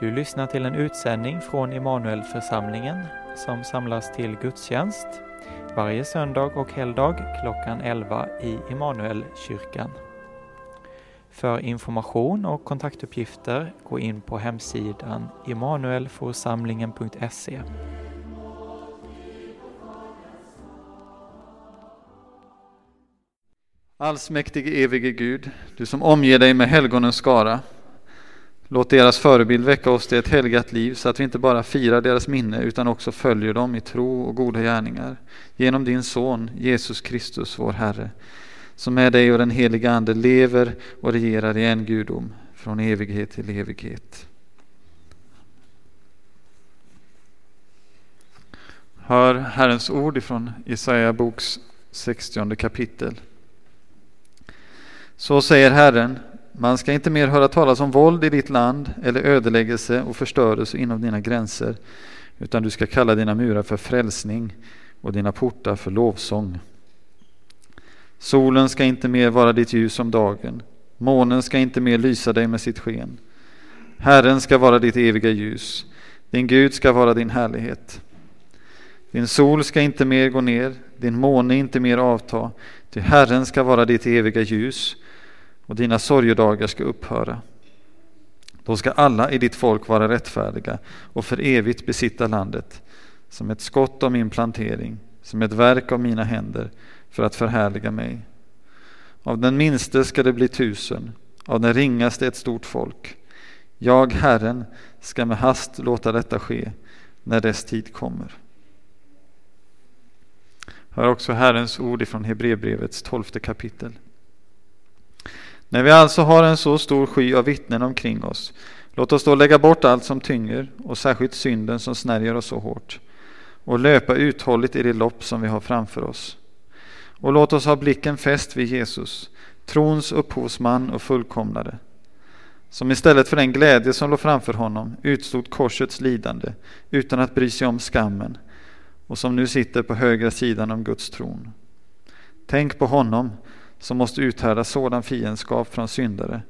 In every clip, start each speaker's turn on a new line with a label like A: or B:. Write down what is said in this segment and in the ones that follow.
A: Du lyssnar till en utsändning från Immanuelförsamlingen som samlas till gudstjänst varje söndag och helgdag klockan 11 i Immanuelkyrkan. För information och kontaktuppgifter gå in på hemsidan immanuelforsamlingen.se.
B: Allsmäktige evige Gud, du som omger dig med helgonens skara. Låt deras förebild väcka oss till ett helgat liv så att vi inte bara firar deras minne utan också följer dem i tro och goda gärningar. Genom din son Jesus Kristus, vår Herre, som med dig och den heliga Ande lever och regerar i en gudom från evighet till evighet. Hör Herrens ord ifrån Jesaja boks 60 kapitel. Så säger Herren, man ska inte mer höra talas om våld i ditt land eller ödeläggelse och förstörelse inom dina gränser, utan du ska kalla dina murar för frälsning och dina portar för lovsång. Solen ska inte mer vara ditt ljus om dagen, månen ska inte mer lysa dig med sitt sken. Herren ska vara ditt eviga ljus, din Gud ska vara din härlighet. Din sol ska inte mer gå ner, din måne inte mer avta, ty Herren ska vara ditt eviga ljus och dina sorgedagar ska upphöra. Då ska alla i ditt folk vara rättfärdiga och för evigt besitta landet som ett skott av min plantering, som ett verk av mina händer för att förhärliga mig. Av den minste ska det bli tusen, av den ringaste ett stort folk. Jag, Herren, ska med hast låta detta ske när dess tid kommer. Hör också Herrens ord ifrån Hebreerbrevets tolfte kapitel. När vi alltså har en så stor sky av vittnen omkring oss, låt oss då lägga bort allt som tynger och särskilt synden som snärjer oss så hårt och löpa uthålligt i det lopp som vi har framför oss. Och låt oss ha blicken fäst vid Jesus, trons upphovsman och fullkomnare, som istället för den glädje som låg framför honom utstod korsets lidande utan att bry sig om skammen och som nu sitter på högra sidan om Guds tron. Tänk på honom som måste uthärda sådan fiendskap från syndare,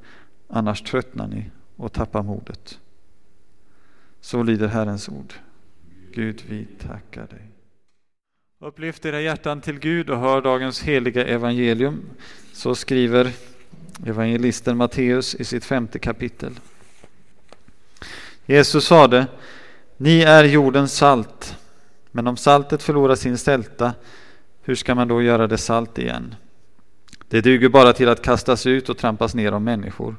B: annars tröttnar ni och tappar modet. Så lyder Herrens ord. Gud, vi tackar dig. Upplyft era hjärtan till Gud och hör dagens heliga evangelium. Så skriver evangelisten Matteus i sitt femte kapitel. Jesus sade, ni är jordens salt, men om saltet förlorar sin sälta, hur ska man då göra det salt igen? Det duger bara till att kastas ut och trampas ner av människor.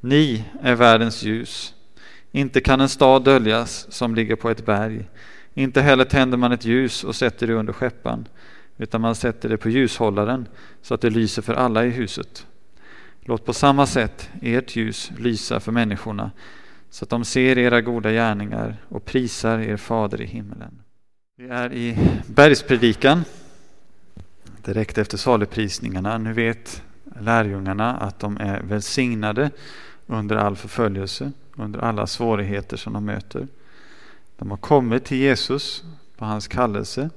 B: Ni är världens ljus. Inte kan en stad döljas som ligger på ett berg. Inte heller tänder man ett ljus och sätter det under skeppan, utan man sätter det på ljushållaren så att det lyser för alla i huset. Låt på samma sätt ert ljus lysa för människorna så att de ser era goda gärningar och prisar er fader i himmelen. Vi är i bergspredikan direkt efter saluprisningarna, Nu vet lärjungarna att de är välsignade under all förföljelse, under alla svårigheter som de möter. De har kommit till Jesus på hans kallelse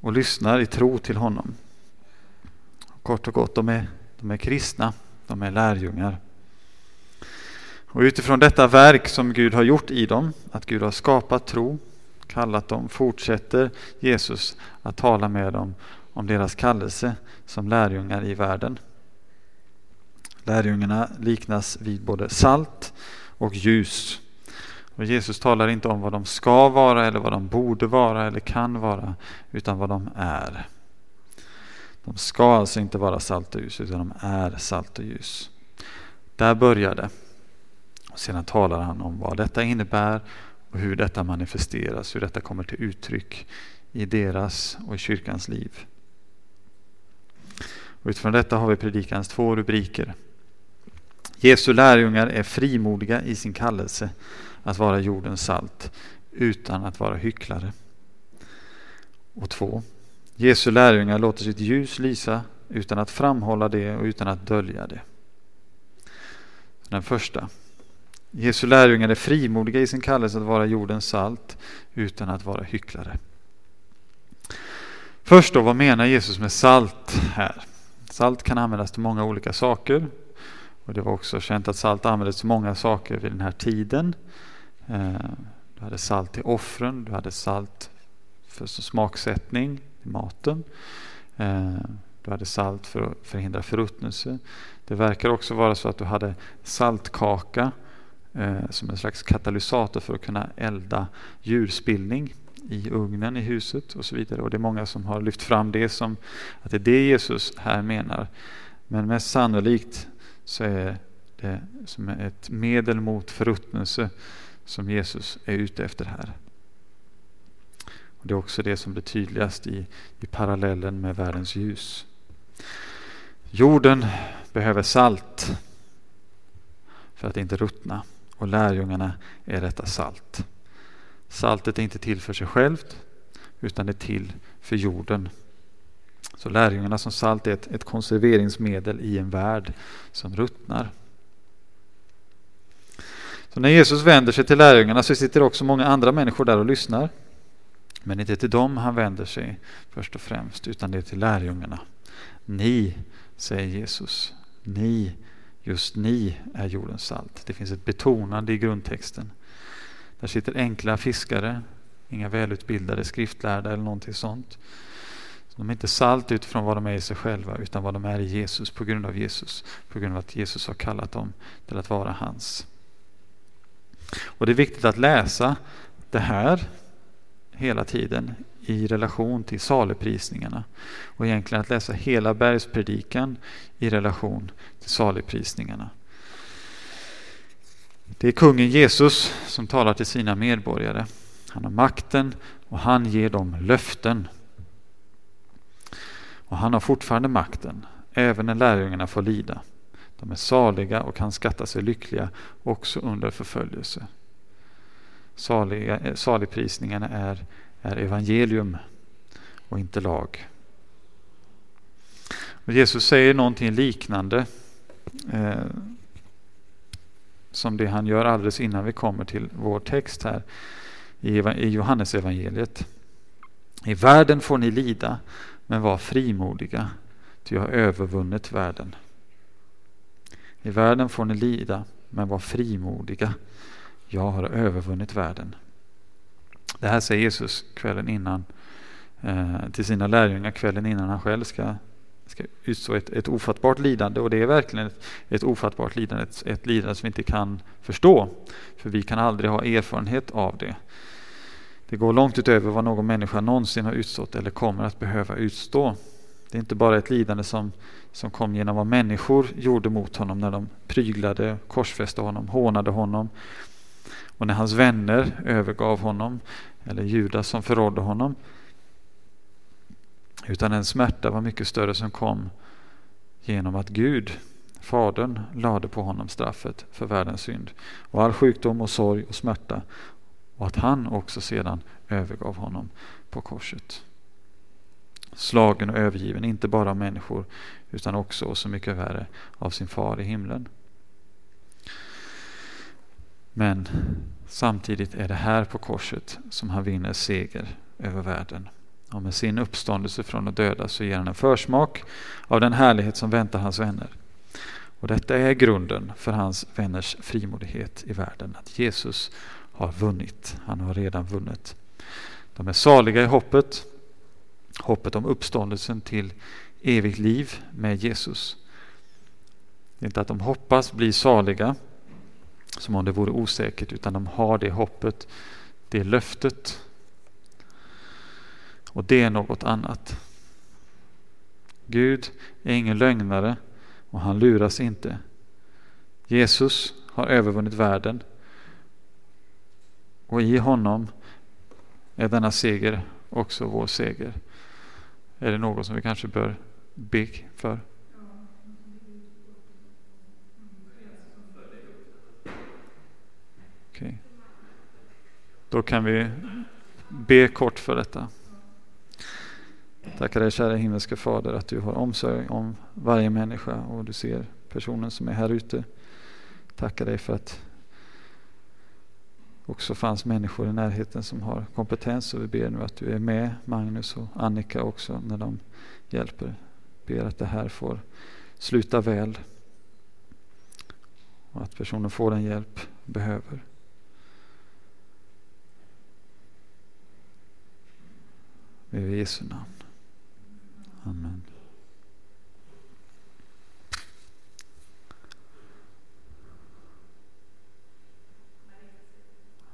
B: och lyssnar i tro till honom. Kort och gott, de är, de är kristna, de är lärjungar. Och utifrån detta verk som Gud har gjort i dem, att Gud har skapat tro, kallat dem, fortsätter Jesus att tala med dem om deras kallelse som lärjungar i världen. Lärjungarna liknas vid både salt och ljus. Och Jesus talar inte om vad de ska vara eller vad de borde vara eller kan vara, utan vad de är. De ska alltså inte vara salt och ljus, utan de är salt och ljus. Där börjar det. Och sedan talar han om vad detta innebär och hur detta manifesteras, hur detta kommer till uttryck i deras och i kyrkans liv. Och utifrån detta har vi predikans två rubriker. Jesu lärjungar är frimodiga i sin kallelse att vara jordens salt utan att vara hycklare. Och två. Jesu lärjungar låter sitt ljus lysa utan att framhålla det och utan att dölja det. Den första. Jesu lärjungar är frimodiga i sin kallelse att vara jordens salt utan att vara hycklare. Först då, vad menar Jesus med salt här? Salt kan användas till många olika saker Och det var också känt att salt användes till många saker vid den här tiden. Eh, du hade salt till offren, du hade salt för smaksättning i maten. Eh, du hade salt för att förhindra förruttnelse. Det verkar också vara så att du hade saltkaka eh, som en slags katalysator för att kunna elda djurspillning i ugnen i huset och så vidare. Och det är många som har lyft fram det som att det är det Jesus här menar. Men mest sannolikt så är det som ett medel mot förruttnelse som Jesus är ute efter här. Och det är också det som blir tydligast i, i parallellen med världens ljus. Jorden behöver salt för att inte ruttna och lärjungarna är detta salt. Saltet är inte till för sig självt utan det är till för jorden. Så lärjungarna som salt är ett, ett konserveringsmedel i en värld som ruttnar. Så när Jesus vänder sig till lärjungarna så sitter också många andra människor där och lyssnar. Men inte till dem han vänder sig först och främst utan det är till lärjungarna. Ni, säger Jesus, ni, just ni är jordens salt. Det finns ett betonande i grundtexten. Där sitter enkla fiskare, inga välutbildade skriftlärda eller någonting sånt. De är inte salt utifrån vad de är i sig själva utan vad de är i Jesus på grund av Jesus. På grund av att Jesus har kallat dem till att vara hans. Och Det är viktigt att läsa det här hela tiden i relation till saligprisningarna. Och egentligen att läsa hela bergspredikan i relation till saligprisningarna. Det är kungen Jesus som talar till sina medborgare. Han har makten och han ger dem löften. Och han har fortfarande makten, även när lärjungarna får lida. De är saliga och kan skatta sig lyckliga också under förföljelse. Saliga, eh, saligprisningarna är, är evangelium och inte lag. Och Jesus säger någonting liknande eh, som det han gör alldeles innan vi kommer till vår text här i, i Johannes evangeliet. I världen får ni lida, men var frimodiga, ty jag har övervunnit världen. I världen får ni lida, men var frimodiga. Jag har övervunnit världen. Det här säger Jesus kvällen innan eh, till sina lärjungar kvällen innan han själv ska, ska utstå ett, ett ofattbart lidande. Och det är verkligen ett, ett ofattbart lidande, ett, ett lidande som vi inte kan förstå. För vi kan aldrig ha erfarenhet av det. Det går långt utöver vad någon människa någonsin har utstått eller kommer att behöva utstå. Det är inte bara ett lidande som, som kom genom vad människor gjorde mot honom när de pryglade, korsfäste honom, hånade honom. Och när hans vänner övergav honom, eller Judas som förrådde honom. Utan en smärta var mycket större som kom genom att Gud, Fadern, lade på honom straffet för världens synd. Och all sjukdom och sorg och smärta. Och att han också sedan övergav honom på korset slagen och övergiven, inte bara av människor utan också och så mycket värre av sin far i himlen. Men samtidigt är det här på korset som han vinner seger över världen. Och med sin uppståndelse från de döda så ger han en försmak av den härlighet som väntar hans vänner. Och detta är grunden för hans vänners frimodighet i världen. Att Jesus har vunnit. Han har redan vunnit. De är saliga i hoppet hoppet om uppståndelsen till evigt liv med Jesus. Det är inte att de hoppas bli saliga som om det vore osäkert utan de har det hoppet, det löftet. Och det är något annat. Gud är ingen lögnare och han luras inte. Jesus har övervunnit världen och i honom är denna seger också vår seger. Är det något som vi kanske bör be för? Då kan vi be kort för detta. Tackar dig kära himmelska Fader att du har omsorg om varje människa och du ser personen som är här ute. Tackar dig för att också fanns människor i närheten som har kompetens och vi ber nu att du är med Magnus och Annika också när de hjälper. Ber att det här får sluta väl. och att personen får den hjälp behöver. I Jesu namn. Amen.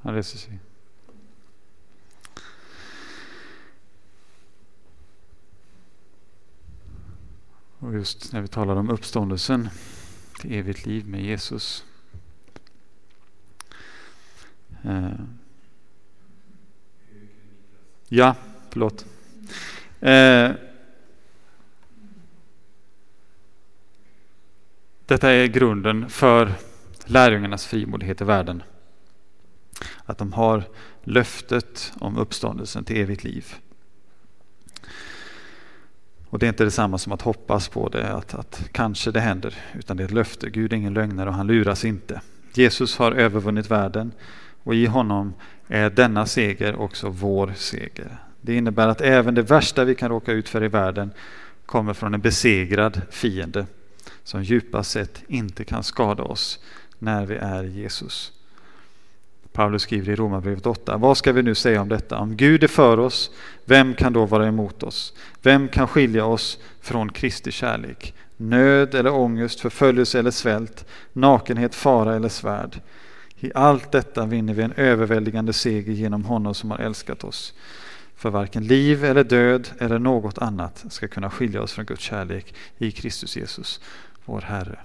B: Han reser sig. Och just när vi talar om uppståndelsen till evigt liv med Jesus. Eh. Ja, förlåt. Eh. Detta är grunden för lärjungarnas frimodighet i världen. Att de har löftet om uppståndelsen till evigt liv. Och det är inte detsamma som att hoppas på det, att, att kanske det händer, utan det är ett löfte. Gud är ingen lögnare och han luras inte. Jesus har övervunnit världen och i honom är denna seger också vår seger. Det innebär att även det värsta vi kan råka ut för i världen kommer från en besegrad fiende som djupast sett inte kan skada oss när vi är Jesus. Paulus skriver i Romarbrevet 8. Vad ska vi nu säga om detta? Om Gud är för oss, vem kan då vara emot oss? Vem kan skilja oss från Kristi kärlek? Nöd eller ångest, förföljelse eller svält, nakenhet, fara eller svärd. I allt detta vinner vi en överväldigande seger genom honom som har älskat oss. För varken liv eller död eller något annat ska kunna skilja oss från Guds kärlek i Kristus Jesus, vår Herre.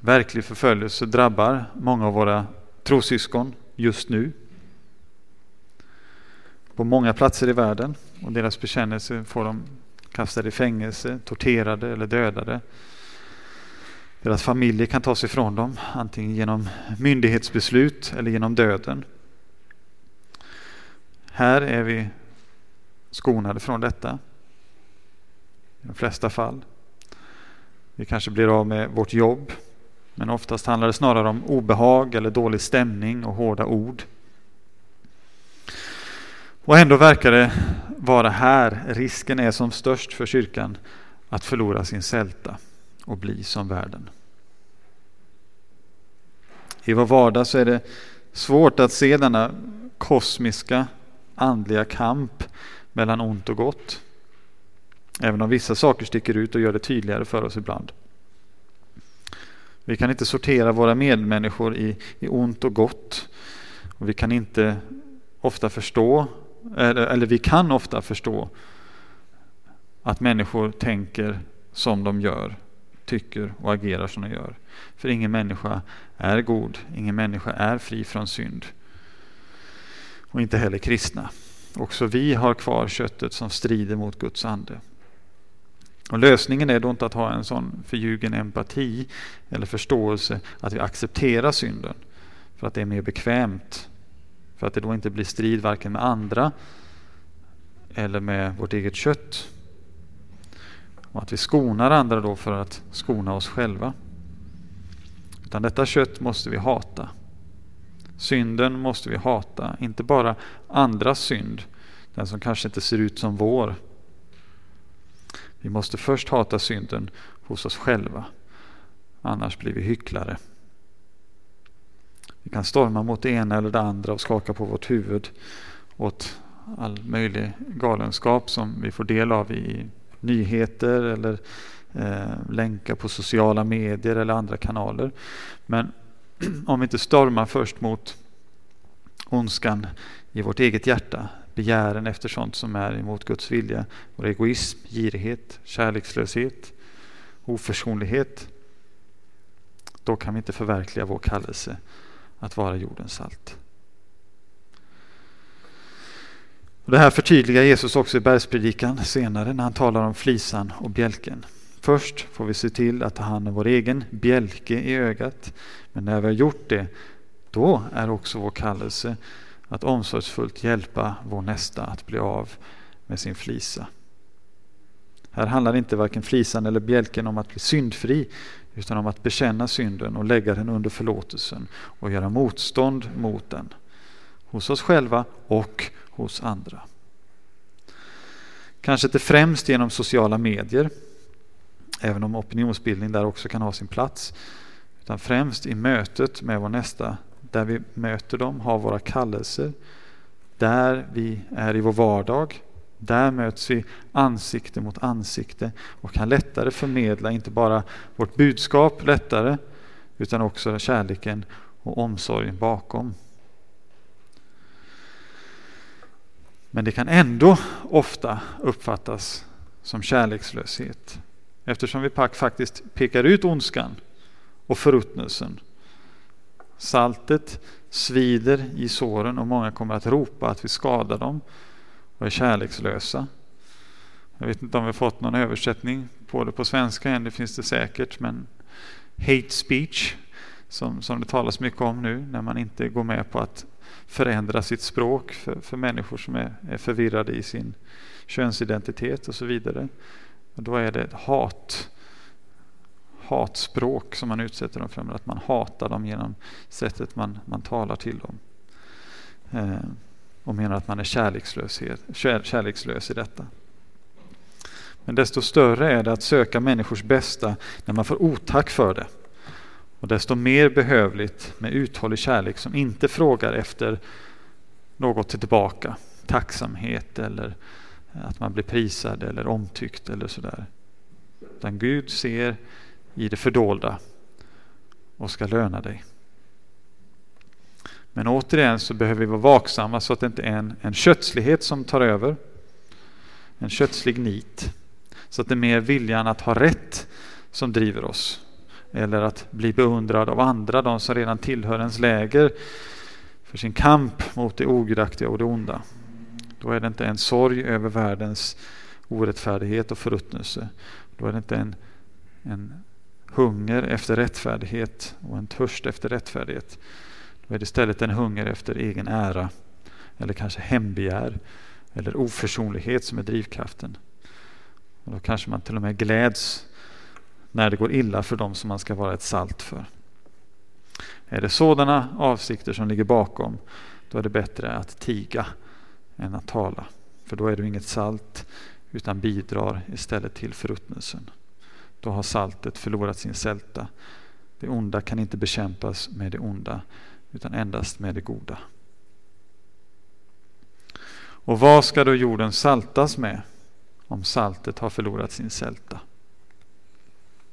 B: Verklig förföljelse drabbar många av våra trossyskon just nu. På många platser i världen och deras bekännelse får de kastade i fängelse, torterade eller dödade. Deras familjer kan tas ifrån dem, antingen genom myndighetsbeslut eller genom döden. Här är vi skonade från detta. I de flesta fall. Vi kanske blir av med vårt jobb men oftast handlar det snarare om obehag eller dålig stämning och hårda ord. Och ändå verkar det vara här risken är som störst för kyrkan att förlora sin sälta och bli som världen. I vår vardag så är det svårt att se denna kosmiska andliga kamp mellan ont och gott. Även om vissa saker sticker ut och gör det tydligare för oss ibland. Vi kan inte sortera våra medmänniskor i, i ont och gott. Och vi kan inte ofta förstå, eller, eller vi kan ofta förstå att människor tänker som de gör, tycker och agerar som de gör. För ingen människa är god, ingen människa är fri från synd. Och inte heller kristna. Också vi har kvar köttet som strider mot Guds ande. Och lösningen är då inte att ha en sån förljugen empati eller förståelse att vi accepterar synden för att det är mer bekvämt. För att det då inte blir strid varken med andra eller med vårt eget kött. Och att vi skonar andra då för att skona oss själva. Utan detta kött måste vi hata. Synden måste vi hata, inte bara andras synd, den som kanske inte ser ut som vår, vi måste först hata synden hos oss själva. Annars blir vi hycklare. Vi kan storma mot det ena eller det andra och skaka på vårt huvud åt all möjlig galenskap som vi får del av i nyheter eller eh, länkar på sociala medier eller andra kanaler. Men om vi inte stormar först mot ondskan i vårt eget hjärta begären efter sånt som är emot Guds vilja, vår egoism, girighet, kärlekslöshet, oförsonlighet. Då kan vi inte förverkliga vår kallelse att vara jordens salt. Och det här förtydligar Jesus också i bergspredikan senare när han talar om flisan och bjälken. Först får vi se till att ta hand om vår egen bjälke i ögat. Men när vi har gjort det, då är också vår kallelse att omsorgsfullt hjälpa vår nästa att bli av med sin flisa. Här handlar inte varken flisan eller bjälken om att bli syndfri utan om att bekänna synden och lägga den under förlåtelsen och göra motstånd mot den. Hos oss själva och hos andra. Kanske inte främst genom sociala medier Även om opinionsbildning där också kan ha sin plats. Utan främst i mötet med vår nästa, där vi möter dem, har våra kallelser, där vi är i vår vardag, där möts vi ansikte mot ansikte. Och kan lättare förmedla inte bara vårt budskap lättare utan också kärleken och omsorgen bakom. Men det kan ändå ofta uppfattas som kärlekslöshet eftersom vi faktiskt pekar ut ondskan och förruttnelsen. Saltet svider i såren och många kommer att ropa att vi skadar dem och är kärlekslösa. Jag vet inte om vi fått någon översättning på det på svenska än, det finns det säkert, men hate speech som, som det talas mycket om nu när man inte går med på att förändra sitt språk för, för människor som är, är förvirrade i sin könsidentitet och så vidare. Och då är det ett hat, hatspråk som man utsätter dem för, att man hatar dem genom sättet man, man talar till dem. Eh, och menar att man är kärlekslös, kär, kärlekslös i detta. Men desto större är det att söka människors bästa när man får otack för det. Och desto mer behövligt med uthållig kärlek som inte frågar efter något tillbaka, tacksamhet eller att man blir prisad eller omtyckt eller sådär. Utan Gud ser i det fördolda och ska löna dig. Men återigen så behöver vi vara vaksamma så att det inte är en, en kötslighet som tar över. En kötslig nit. Så att det är mer viljan att ha rätt som driver oss. Eller att bli beundrad av andra, de som redan tillhör ens läger för sin kamp mot det ogudaktiga och det onda. Då är det inte en sorg över världens orättfärdighet och förruttnelse. Då är det inte en, en hunger efter rättfärdighet och en törst efter rättfärdighet. Då är det istället en hunger efter egen ära eller kanske hembegär eller oförsonlighet som är drivkraften. Och då kanske man till och med gläds när det går illa för dem som man ska vara ett salt för. Är det sådana avsikter som ligger bakom, då är det bättre att tiga än att tala. För då är du inget salt utan bidrar istället till förruttnelsen. Då har saltet förlorat sin sälta. Det onda kan inte bekämpas med det onda utan endast med det goda. Och vad ska då jorden saltas med om saltet har förlorat sin sälta?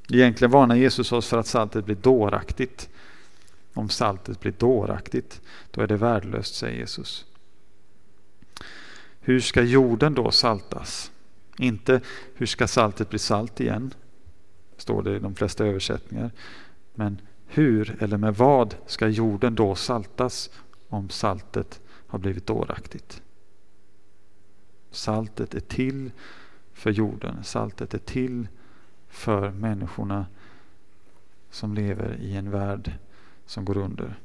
B: Egentligen varnar Jesus oss för att saltet blir dåraktigt. Om saltet blir dåraktigt, då är det värdelöst, säger Jesus. Hur ska jorden då saltas? Inte hur ska saltet bli salt igen? Står det i de flesta översättningar. Men hur eller med vad ska jorden då saltas om saltet har blivit dåraktigt? Saltet är till för jorden. Saltet är till för människorna som lever i en värld som går under.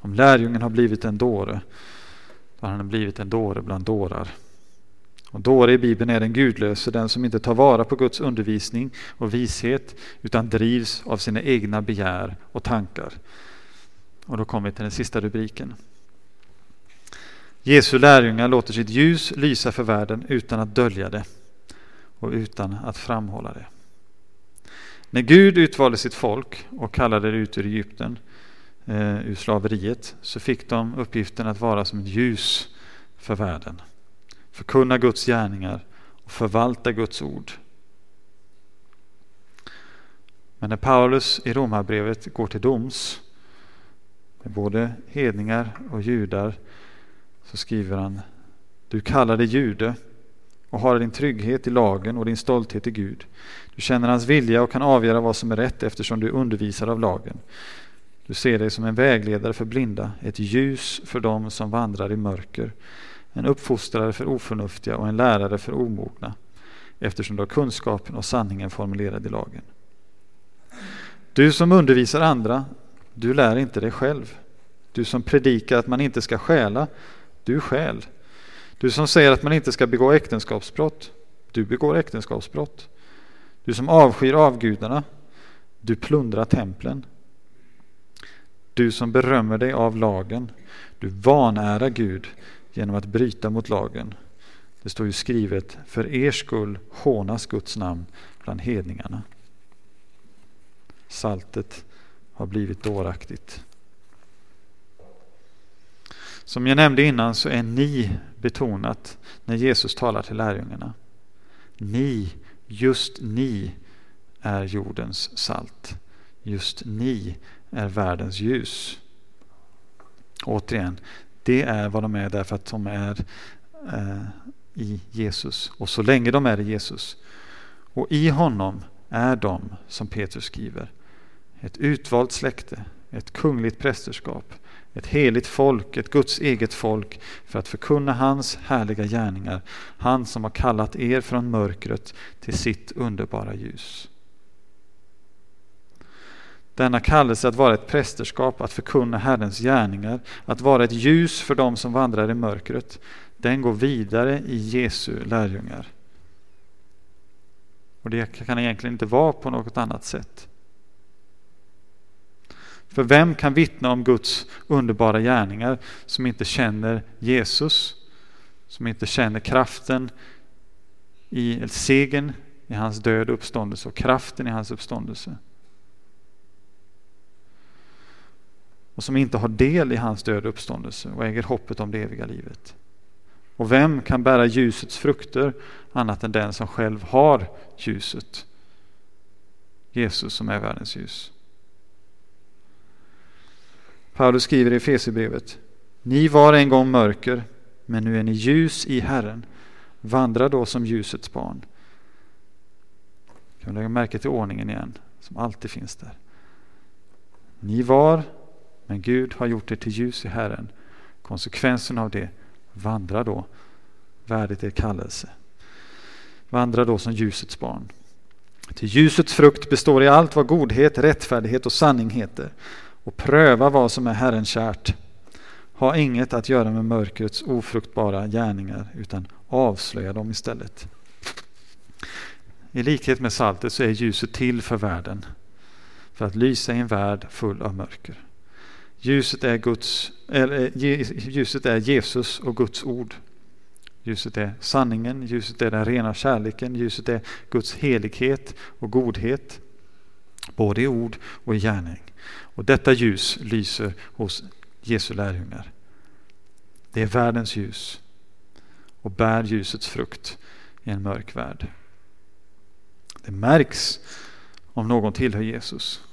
B: Om lärjungen har blivit en dåre, då har han blivit en dåre bland dårar. Och dåre i Bibeln är den gudlöse, den som inte tar vara på Guds undervisning och vishet utan drivs av sina egna begär och tankar. Och då kommer vi till den sista rubriken. Jesu lärjungar låter sitt ljus lysa för världen utan att dölja det och utan att framhålla det. När Gud utvalde sitt folk och kallade det ut ur Egypten, eh, ur slaveriet, så fick de uppgiften att vara som ett ljus för världen förkunna Guds gärningar och förvalta Guds ord. Men när Paulus i Romarbrevet går till doms med både hedningar och judar så skriver han Du kallar dig jude och har din trygghet i lagen och din stolthet i Gud. Du känner hans vilja och kan avgöra vad som är rätt eftersom du undervisar av lagen. Du ser dig som en vägledare för blinda, ett ljus för dem som vandrar i mörker en uppfostrare för oförnuftiga och en lärare för omogna eftersom du har kunskapen och sanningen formulerad i lagen. Du som undervisar andra, du lär inte dig själv. Du som predikar att man inte ska stjäla, du stjäl. Du som säger att man inte ska begå äktenskapsbrott, du begår äktenskapsbrott. Du som avskyr avgudarna, du plundrar templen. Du som berömmer dig av lagen, du vanärar Gud genom att bryta mot lagen. Det står ju skrivet, för er skull hånas Guds namn bland hedningarna. Saltet har blivit dåraktigt. Som jag nämnde innan så är ni betonat när Jesus talar till lärjungarna. Ni, just ni, är jordens salt. Just ni är världens ljus. Återigen, det är vad de är därför att de är eh, i Jesus. Och så länge de är i Jesus och i honom är de, som Petrus skriver, ett utvalt släkte, ett kungligt prästerskap, ett heligt folk, ett Guds eget folk för att förkunna hans härliga gärningar, han som har kallat er från mörkret till sitt underbara ljus. Denna kallelse att vara ett prästerskap, att förkunna Herrens gärningar, att vara ett ljus för dem som vandrar i mörkret, den går vidare i Jesu lärjungar. Och det kan egentligen inte vara på något annat sätt. För vem kan vittna om Guds underbara gärningar som inte känner Jesus, som inte känner kraften i segern i hans död och uppståndelse och kraften i hans uppståndelse? Och som inte har del i hans död och uppståndelse och äger hoppet om det eviga livet. Och vem kan bära ljusets frukter annat än den som själv har ljuset? Jesus som är världens ljus. Paulus skriver i Efesierbrevet. Ni var en gång mörker, men nu är ni ljus i Herren. Vandra då som ljusets barn. Kan lägga märke till ordningen igen, som alltid finns där. Ni var, men Gud har gjort er till ljus i Herren. Konsekvensen av det, vandra då värdigt er kallelse. Vandra då som ljusets barn. Till ljusets frukt består i allt vad godhet, rättfärdighet och sanning heter och pröva vad som är Herren kärt. Ha inget att göra med mörkrets ofruktbara gärningar utan avslöja dem istället. I likhet med saltet så är ljuset till för världen för att lysa i en värld full av mörker. Ljuset är, Guds, eller, eh, ljuset är Jesus och Guds ord. Ljuset är sanningen, ljuset är den rena kärleken, ljuset är Guds helighet och godhet. Både i ord och i gärning. Och detta ljus lyser hos Jesu lärjungar. Det är världens ljus och bär ljusets frukt i en mörk värld. Det märks om någon tillhör Jesus.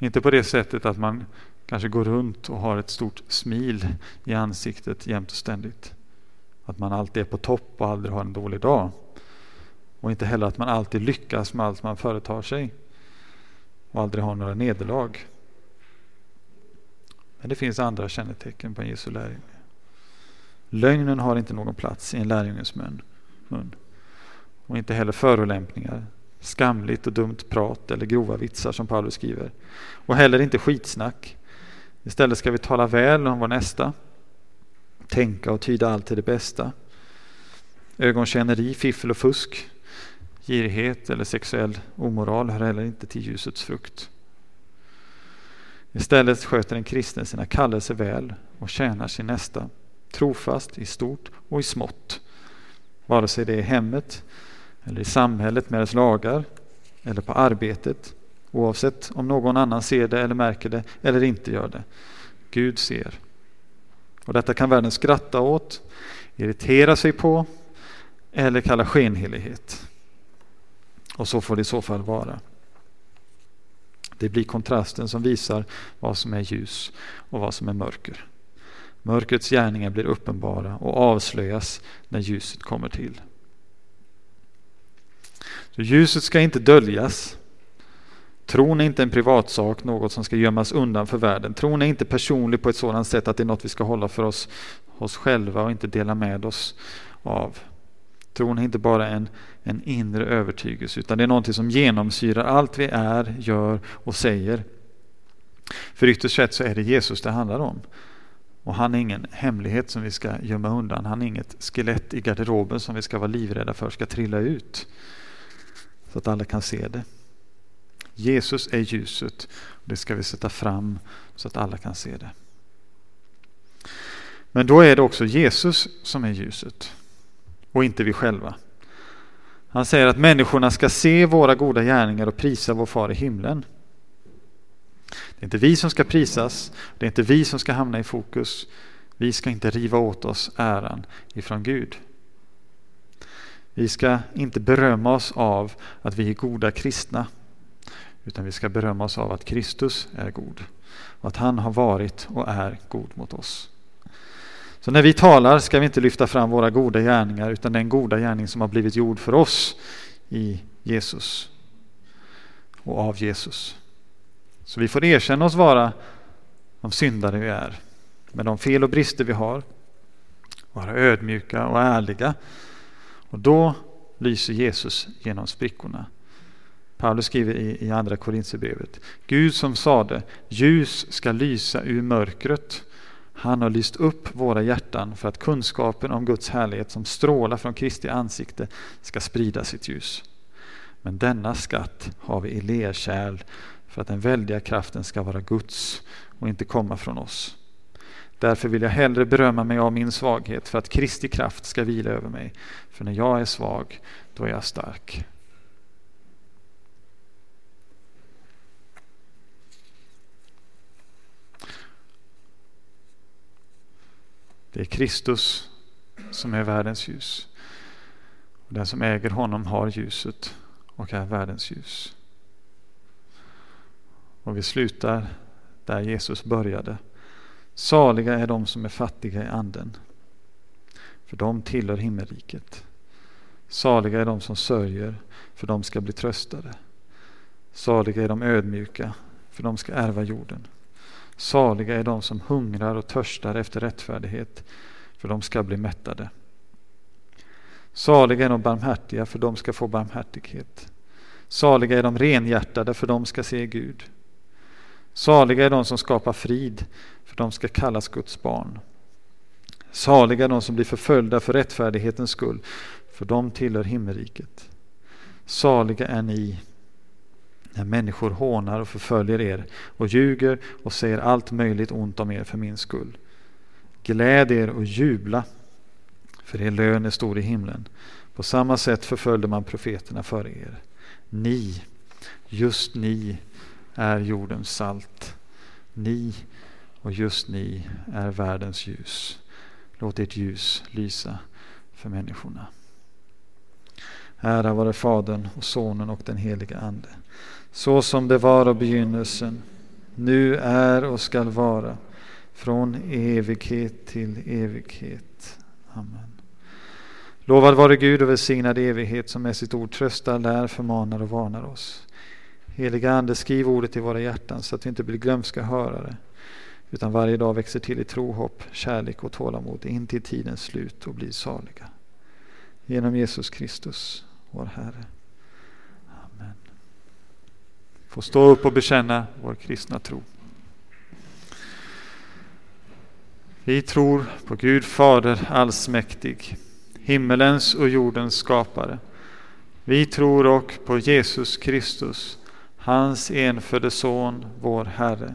B: Inte på det sättet att man kanske går runt och har ett stort smil i ansiktet jämt och ständigt. Att man alltid är på topp och aldrig har en dålig dag. Och inte heller att man alltid lyckas med allt man företar sig och aldrig har några nederlag. Men det finns andra kännetecken på en Jesu lärjunge. Lögnen har inte någon plats i en lärjunges mun. Och inte heller förolämpningar, skamligt och dumt prat eller grova vitsar som Paulus skriver. Och heller inte skitsnack. Istället ska vi tala väl om vår nästa. Tänka och tyda allt till det bästa. Ögonkänneri, fiffel och fusk Girighet eller sexuell omoral hör heller inte till ljusets frukt. Istället sköter en kristen sina kallelser väl och tjänar sin nästa trofast i stort och i smått. Vare sig det är i hemmet eller i samhället med dess lagar eller på arbetet oavsett om någon annan ser det eller märker det eller inte gör det. Gud ser. Och detta kan världen skratta åt, irritera sig på eller kalla skenhelighet. Och så får det i så fall vara. Det blir kontrasten som visar vad som är ljus och vad som är mörker. Mörkrets gärningar blir uppenbara och avslöjas när ljuset kommer till. Så ljuset ska inte döljas. Tron är inte en privatsak, något som ska gömmas undan för världen. Tron är inte personlig på ett sådant sätt att det är något vi ska hålla för oss, oss själva och inte dela med oss av. Tron är inte bara en, en inre övertygelse utan det är någonting som genomsyrar allt vi är, gör och säger. För ytterst sett så är det Jesus det handlar om. Och han är ingen hemlighet som vi ska gömma undan. Han är inget skelett i garderoben som vi ska vara livrädda för ska trilla ut. Så att alla kan se det. Jesus är ljuset. och Det ska vi sätta fram så att alla kan se det. Men då är det också Jesus som är ljuset och inte vi själva. Han säger att människorna ska se våra goda gärningar och prisa vår far i himlen. Det är inte vi som ska prisas, det är inte vi som ska hamna i fokus. Vi ska inte riva åt oss äran ifrån Gud. Vi ska inte berömma oss av att vi är goda kristna, utan vi ska berömma oss av att Kristus är god och att han har varit och är god mot oss. Så när vi talar ska vi inte lyfta fram våra goda gärningar utan den goda gärning som har blivit gjord för oss i Jesus och av Jesus. Så vi får erkänna oss vara de syndare vi är med de fel och brister vi har. Vara ödmjuka och ärliga. Och då lyser Jesus genom sprickorna. Paulus skriver i, i andra Korintierbrevet. Gud som sade ljus ska lysa ur mörkret. Han har lyst upp våra hjärtan för att kunskapen om Guds härlighet som strålar från Kristi ansikte ska sprida sitt ljus. Men denna skatt har vi i lerkärl för att den väldiga kraften ska vara Guds och inte komma från oss. Därför vill jag hellre berömma mig av min svaghet för att Kristi kraft ska vila över mig. För när jag är svag, då är jag stark. Det är Kristus som är världens ljus. Den som äger honom har ljuset och är världens ljus. Och vi slutar där Jesus började. Saliga är de som är fattiga i anden, för de tillhör himmelriket. Saliga är de som sörjer, för de ska bli tröstade. Saliga är de ödmjuka, för de ska ärva jorden. Saliga är de som hungrar och törstar efter rättfärdighet, för de ska bli mättade. Saliga är de barmhärtiga, för de ska få barmhärtighet. Saliga är de renhjärtade, för de ska se Gud. Saliga är de som skapar frid, för de ska kallas Guds barn. Saliga de som blir förföljda för rättfärdighetens skull, för de tillhör himmelriket. Saliga är ni när människor hånar och förföljer er och ljuger och säger allt möjligt ont om er för min skull. Gläd er och jubla, för er lön är stor i himlen. På samma sätt förföljde man profeterna före er. Ni, just ni, är jordens salt. Ni och just ni är världens ljus. Låt ert ljus lysa för människorna. Ära vare Fadern och Sonen och den helige Ande. Så som det var av begynnelsen, nu är och skall vara, från evighet till evighet. Amen. Lovad vare Gud och välsignad evighet som med sitt ord tröstar, lär, förmanar och varnar oss. Heliga Ande, skriv ordet i våra hjärtan så att vi inte blir glömska hörare utan varje dag växer till i tro, hopp, kärlek och tålamod in till tidens slut och blir saliga. Genom Jesus Kristus, vår Herre. Amen. Få stå upp och bekänna vår kristna tro. Vi tror på Gud Fader allsmäktig, himmelens och jordens skapare. Vi tror och på Jesus Kristus, hans enfödde Son, vår Herre,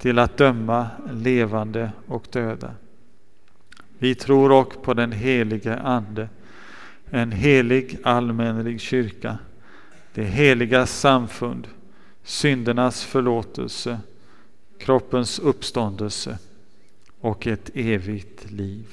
B: till att döma levande och döda. Vi tror också på den helige Ande, en helig allmänlig kyrka, det heliga samfund, syndernas förlåtelse, kroppens uppståndelse och ett evigt liv.